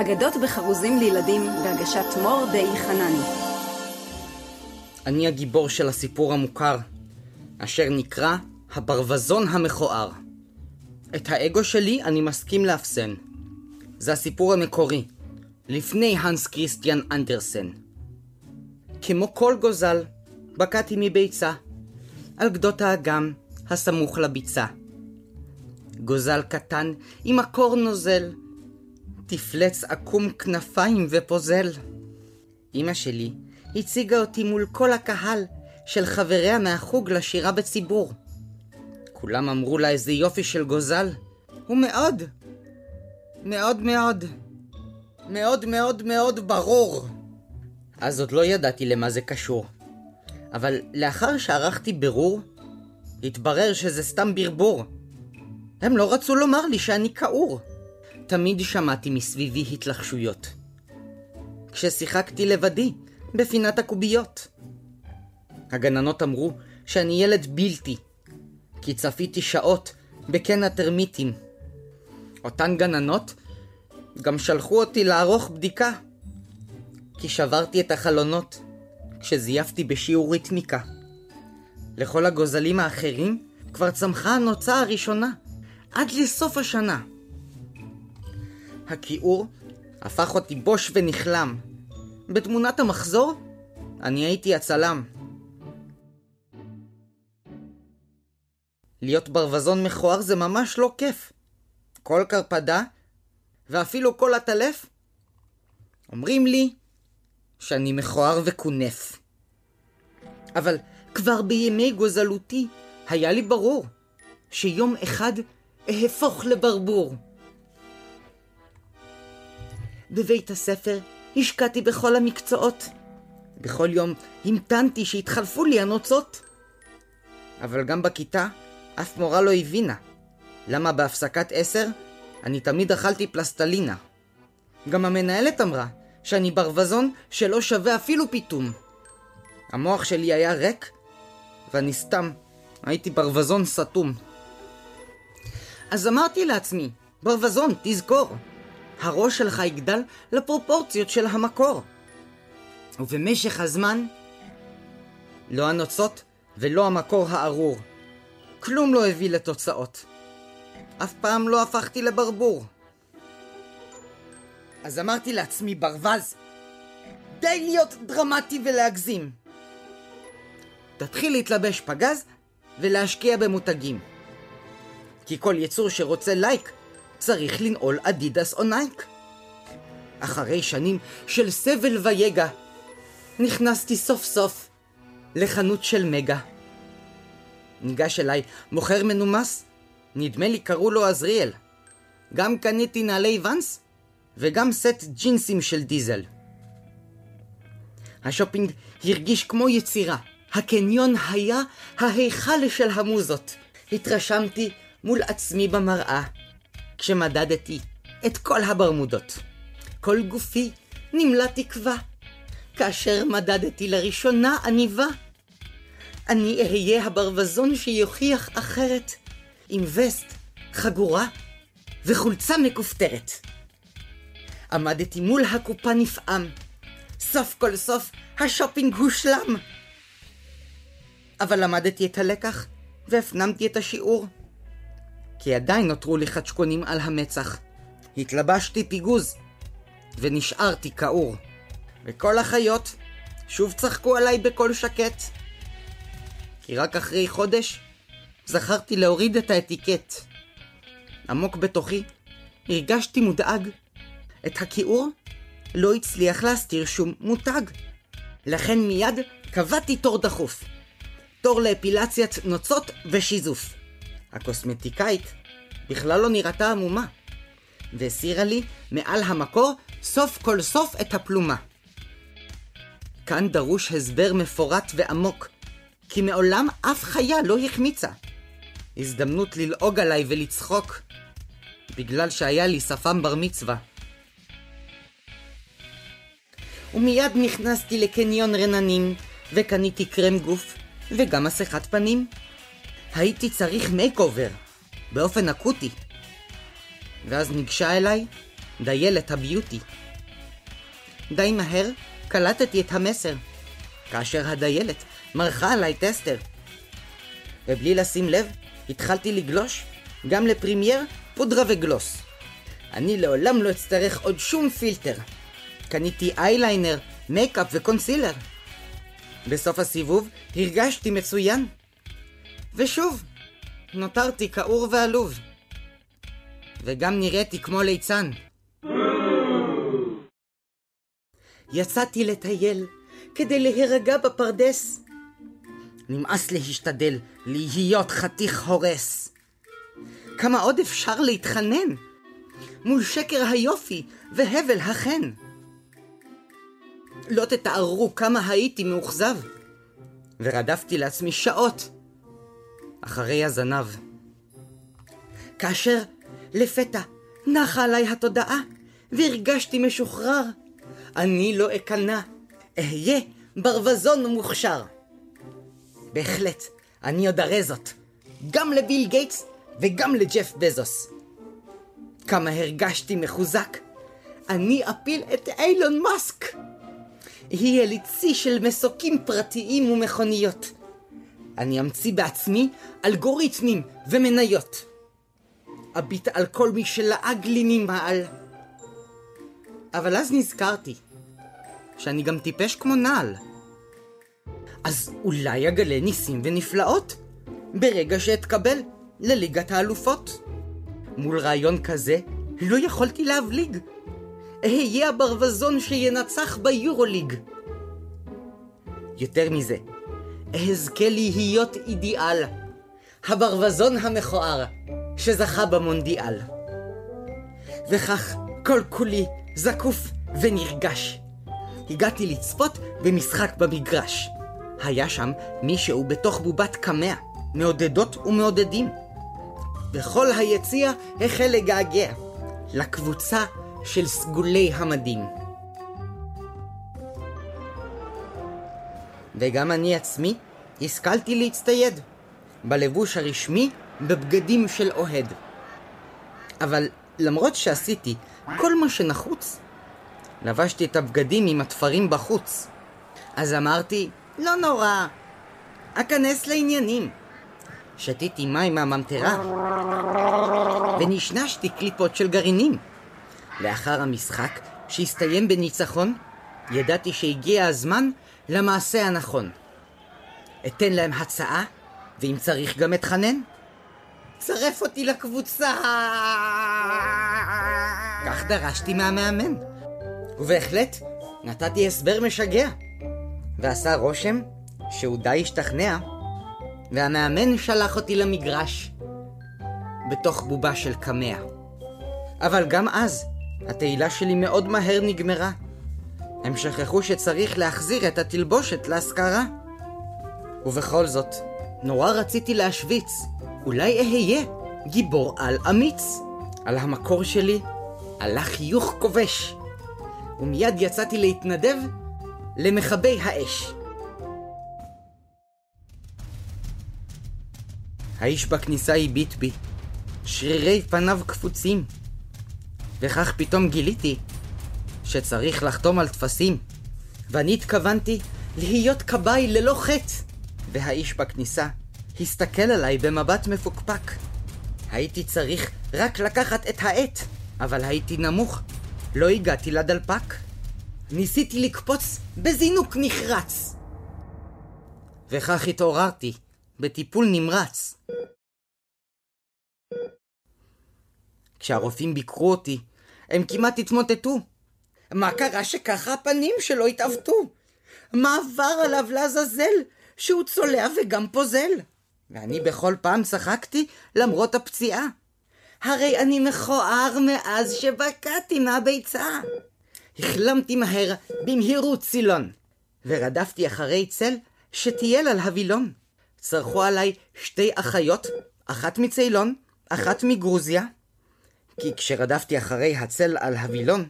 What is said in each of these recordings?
אגדות בחרוזים לילדים בהגשת מור די חנני. אני הגיבור של הסיפור המוכר, אשר נקרא הברווזון המכוער. את האגו שלי אני מסכים לאפסן. זה הסיפור המקורי, לפני הנס כריסטיאן אנדרסן. כמו כל גוזל, בקעתי מביצה, על גדות האגם הסמוך לביצה. גוזל קטן עם מקור נוזל, תפלץ עקום כנפיים ופוזל. אמא שלי הציגה אותי מול כל הקהל של חבריה מהחוג לשירה בציבור. כולם אמרו לה איזה יופי של גוזל, ומאוד, מאוד מאוד, מאוד מאוד מאוד ברור. אז עוד לא ידעתי למה זה קשור. אבל לאחר שערכתי בירור, התברר שזה סתם ברבור. הם לא רצו לומר לי שאני כעור. תמיד שמעתי מסביבי התלחשויות. כששיחקתי לבדי, בפינת הקוביות. הגננות אמרו שאני ילד בלתי, כי צפיתי שעות בקן הטרמיטים. אותן גננות גם שלחו אותי לערוך בדיקה, כי שברתי את החלונות כשזייפתי בשיעור ריתמיקה. לכל הגוזלים האחרים כבר צמחה הנוצה הראשונה, עד לסוף השנה. הכיעור הפך אותי בוש ונכלם. בתמונת המחזור, אני הייתי הצלם. להיות ברווזון מכוער זה ממש לא כיף. כל קרפדה, ואפילו כל עטלף, אומרים לי שאני מכוער וכונף. אבל כבר בימי גוזלותי היה לי ברור שיום אחד אהפוך לברבור. בבית הספר השקעתי בכל המקצועות. בכל יום המתנתי שהתחלפו לי הנוצות. אבל גם בכיתה אף מורה לא הבינה למה בהפסקת עשר אני תמיד אכלתי פלסטלינה. גם המנהלת אמרה שאני ברווזון שלא שווה אפילו פיתום. המוח שלי היה ריק, ואני סתם הייתי ברווזון סתום. אז אמרתי לעצמי, ברווזון, תזכור, הראש שלך יגדל לפרופורציות של המקור. ובמשך הזמן, לא הנוצות ולא המקור הארור. כלום לא הביא לתוצאות. אף פעם לא הפכתי לברבור. אז אמרתי לעצמי, ברווז, די להיות דרמטי ולהגזים. תתחיל להתלבש פגז ולהשקיע במותגים. כי כל יצור שרוצה לייק צריך לנעול אדידס או נייק. אחרי שנים של סבל ויגע, נכנסתי סוף סוף לחנות של מגה. ניגש אליי מוכר מנומס, נדמה לי קראו לו עזריאל. גם קניתי נעלי ואנס וגם סט ג'ינסים של דיזל. השופינג הרגיש כמו יצירה. הקניון היה ההיכל של המוזות. התרשמתי מול עצמי במראה, כשמדדתי את כל הברמודות. כל גופי נמלא תקווה, כאשר מדדתי לראשונה עניבה. אני אהיה הברווזון שיוכיח אחרת, עם וסט, חגורה וחולצה מכופתרת. עמדתי מול הקופה נפעם. סוף כל סוף השופינג הושלם. אבל למדתי את הלקח והפנמתי את השיעור. כי עדיין נותרו לי חדשקונים על המצח. התלבשתי פיגוז, ונשארתי כעור. וכל החיות שוב צחקו עליי בקול שקט. כי רק אחרי חודש זכרתי להוריד את האטיקט. עמוק בתוכי הרגשתי מודאג. את הכיעור לא הצליח להסתיר שום מותג. לכן מיד קבעתי תור דחוף. תור לאפילציית נוצות ושיזוף. הקוסמטיקאית בכלל לא נראתה עמומה, והסירה לי מעל המקור סוף כל סוף את הפלומה. כאן דרוש הסבר מפורט ועמוק, כי מעולם אף חיה לא החמיצה. הזדמנות ללעוג עליי ולצחוק, בגלל שהיה לי שפם בר מצווה. ומיד נכנסתי לקניון רננים, וקניתי קרם גוף, וגם מסכת פנים. הייתי צריך makeover, באופן אקוטי. ואז ניגשה אליי דיילת ה beauty. די מהר קלטתי את המסר, כאשר הדיילת מרחה עליי טסטר. ובלי לשים לב, התחלתי לגלוש גם ל primer, פודרה וגלוס. אני לעולם לא אצטרך עוד שום פילטר. קניתי אייליינר, מייקאפ וקונסילר. בסוף הסיבוב הרגשתי מצוין. ושוב, נותרתי כעור ועלוב. וגם נראיתי כמו ליצן. יצאתי לטייל כדי להירגע בפרדס. נמאס להשתדל להיות חתיך הורס. כמה עוד אפשר להתחנן? מול שקר היופי והבל החן. לא תתארו כמה הייתי מאוכזב. ורדפתי לעצמי שעות אחרי הזנב. כאשר לפתע נחה עליי התודעה והרגשתי משוחרר, אני לא אכנע, אהיה ברווזון מוכשר. בהחלט, אני עוד אראה זאת, גם לביל גייטס וגם לג'ף בזוס. כמה הרגשתי מחוזק. אני אפיל את אילון מאסק. יהיה לי צי של מסוקים פרטיים ומכוניות. אני אמציא בעצמי אלגוריתמים ומניות. אביט על כל מי שלעג לי ממעל. אבל אז נזכרתי שאני גם טיפש כמו נעל. אז אולי אגלה ניסים ונפלאות ברגע שאתקבל לליגת האלופות. מול רעיון כזה לא יכולתי להבליג. אהיה הברווזון שינצח ביורוליג. יותר מזה, אזכה להיות אידיאל. הברווזון המכוער שזכה במונדיאל. וכך כל כולי זקוף ונרגש. הגעתי לצפות במשחק במגרש. היה שם מישהו בתוך בובת קמע, מעודדות ומעודדים. וכל היציע החל לגעגע לקבוצה של סגולי המדים. וגם אני עצמי השכלתי להצטייד בלבוש הרשמי בבגדים של אוהד. אבל למרות שעשיתי כל מה שנחוץ, לבשתי את הבגדים עם התפרים בחוץ. אז אמרתי, לא נורא, אכנס לעניינים. שתיתי מים מהממטרה ונשנשתי קליפות של גרעינים. לאחר המשחק, שהסתיים בניצחון, ידעתי שהגיע הזמן למעשה הנכון. אתן להם הצעה, ואם צריך גם אתחנן. צרף אותי לקבוצה! כך דרשתי מהמאמן. ובהחלט, נתתי הסבר משגע. ועשה רושם שהוא די השתכנע והמאמן שלח אותי למגרש, בתוך בובה של קמע. אבל גם אז, התהילה שלי מאוד מהר נגמרה. הם שכחו שצריך להחזיר את התלבושת להשכרה. ובכל זאת, נורא רציתי להשוויץ, אולי אהיה גיבור על אמיץ. על המקור שלי עלה חיוך כובש, ומיד יצאתי להתנדב למכבי האש. האיש בכניסה הביט בי, שרירי פניו קפוצים. וכך פתאום גיליתי שצריך לחתום על טפסים, ואני התכוונתי להיות כבאי ללא חטא. והאיש בכניסה הסתכל עליי במבט מפוקפק. הייתי צריך רק לקחת את העט, אבל הייתי נמוך. לא הגעתי לדלפק. ניסיתי לקפוץ בזינוק נחרץ. וכך התעוררתי. בטיפול נמרץ. כשהרופאים ביקרו אותי, הם כמעט התמוטטו. מה קרה שככה הפנים שלו התעוותו? מה עבר עליו לעזאזל שהוא צולע וגם פוזל? ואני בכל פעם צחקתי למרות הפציעה. הרי אני מכוער מאז שבקעתי מהביצה. החלמתי מהר במהירות צילון, ורדפתי אחרי צל שטייל על הווילון. צרחו עליי שתי אחיות, אחת מציילון, אחת מגרוזיה, כי כשרדפתי אחרי הצל על הווילון,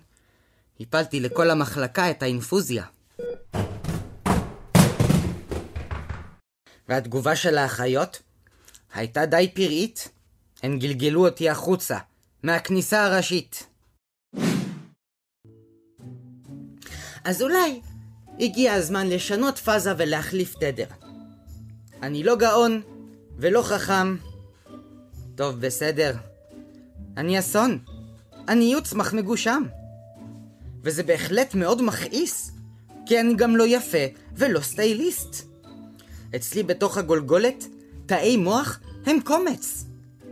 הפלתי לכל המחלקה את האינפוזיה. והתגובה של האחיות הייתה די פראית. הן גלגלו אותי החוצה, מהכניסה הראשית. אז אולי הגיע הזמן לשנות פאזה ולהחליף תדר. אני לא גאון ולא חכם. טוב, בסדר. אני אסון. אני יוצמח מגושם. וזה בהחלט מאוד מכעיס, כי אני גם לא יפה ולא סטייליסט. אצלי בתוך הגולגולת, תאי מוח הם קומץ.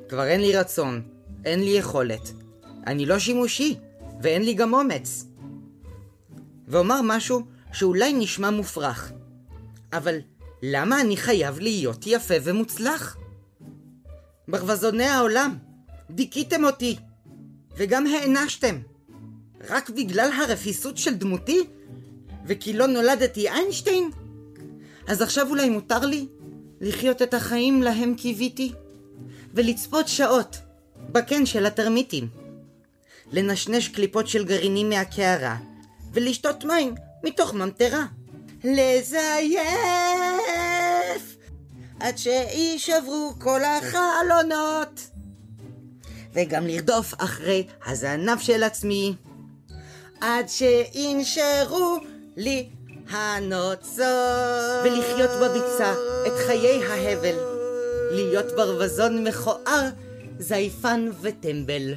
כבר אין לי רצון, אין לי יכולת. אני לא שימושי, ואין לי גם אומץ. ואומר משהו שאולי נשמע מופרך, אבל למה אני חייב להיות יפה ומוצלח? ברווזוני העולם, דיכאתם אותי, וגם הענשתם. רק בגלל הרפיסות של דמותי? וכי לא נולדתי איינשטיין? אז עכשיו אולי מותר לי לחיות את החיים להם קיוויתי? ולצפות שעות בקן של התרמיטים. לנשנש קליפות של גרעינים מהקערה, ולשתות מים מתוך ממטרה. לזייף! עד שיישברו כל החלונות. וגם לרדוף אחרי הזנב של עצמי. עד שינשרו לי הנוצות. ולחיות בביצה את חיי ההבל. להיות ברווזון מכוער, זייפן וטמבל.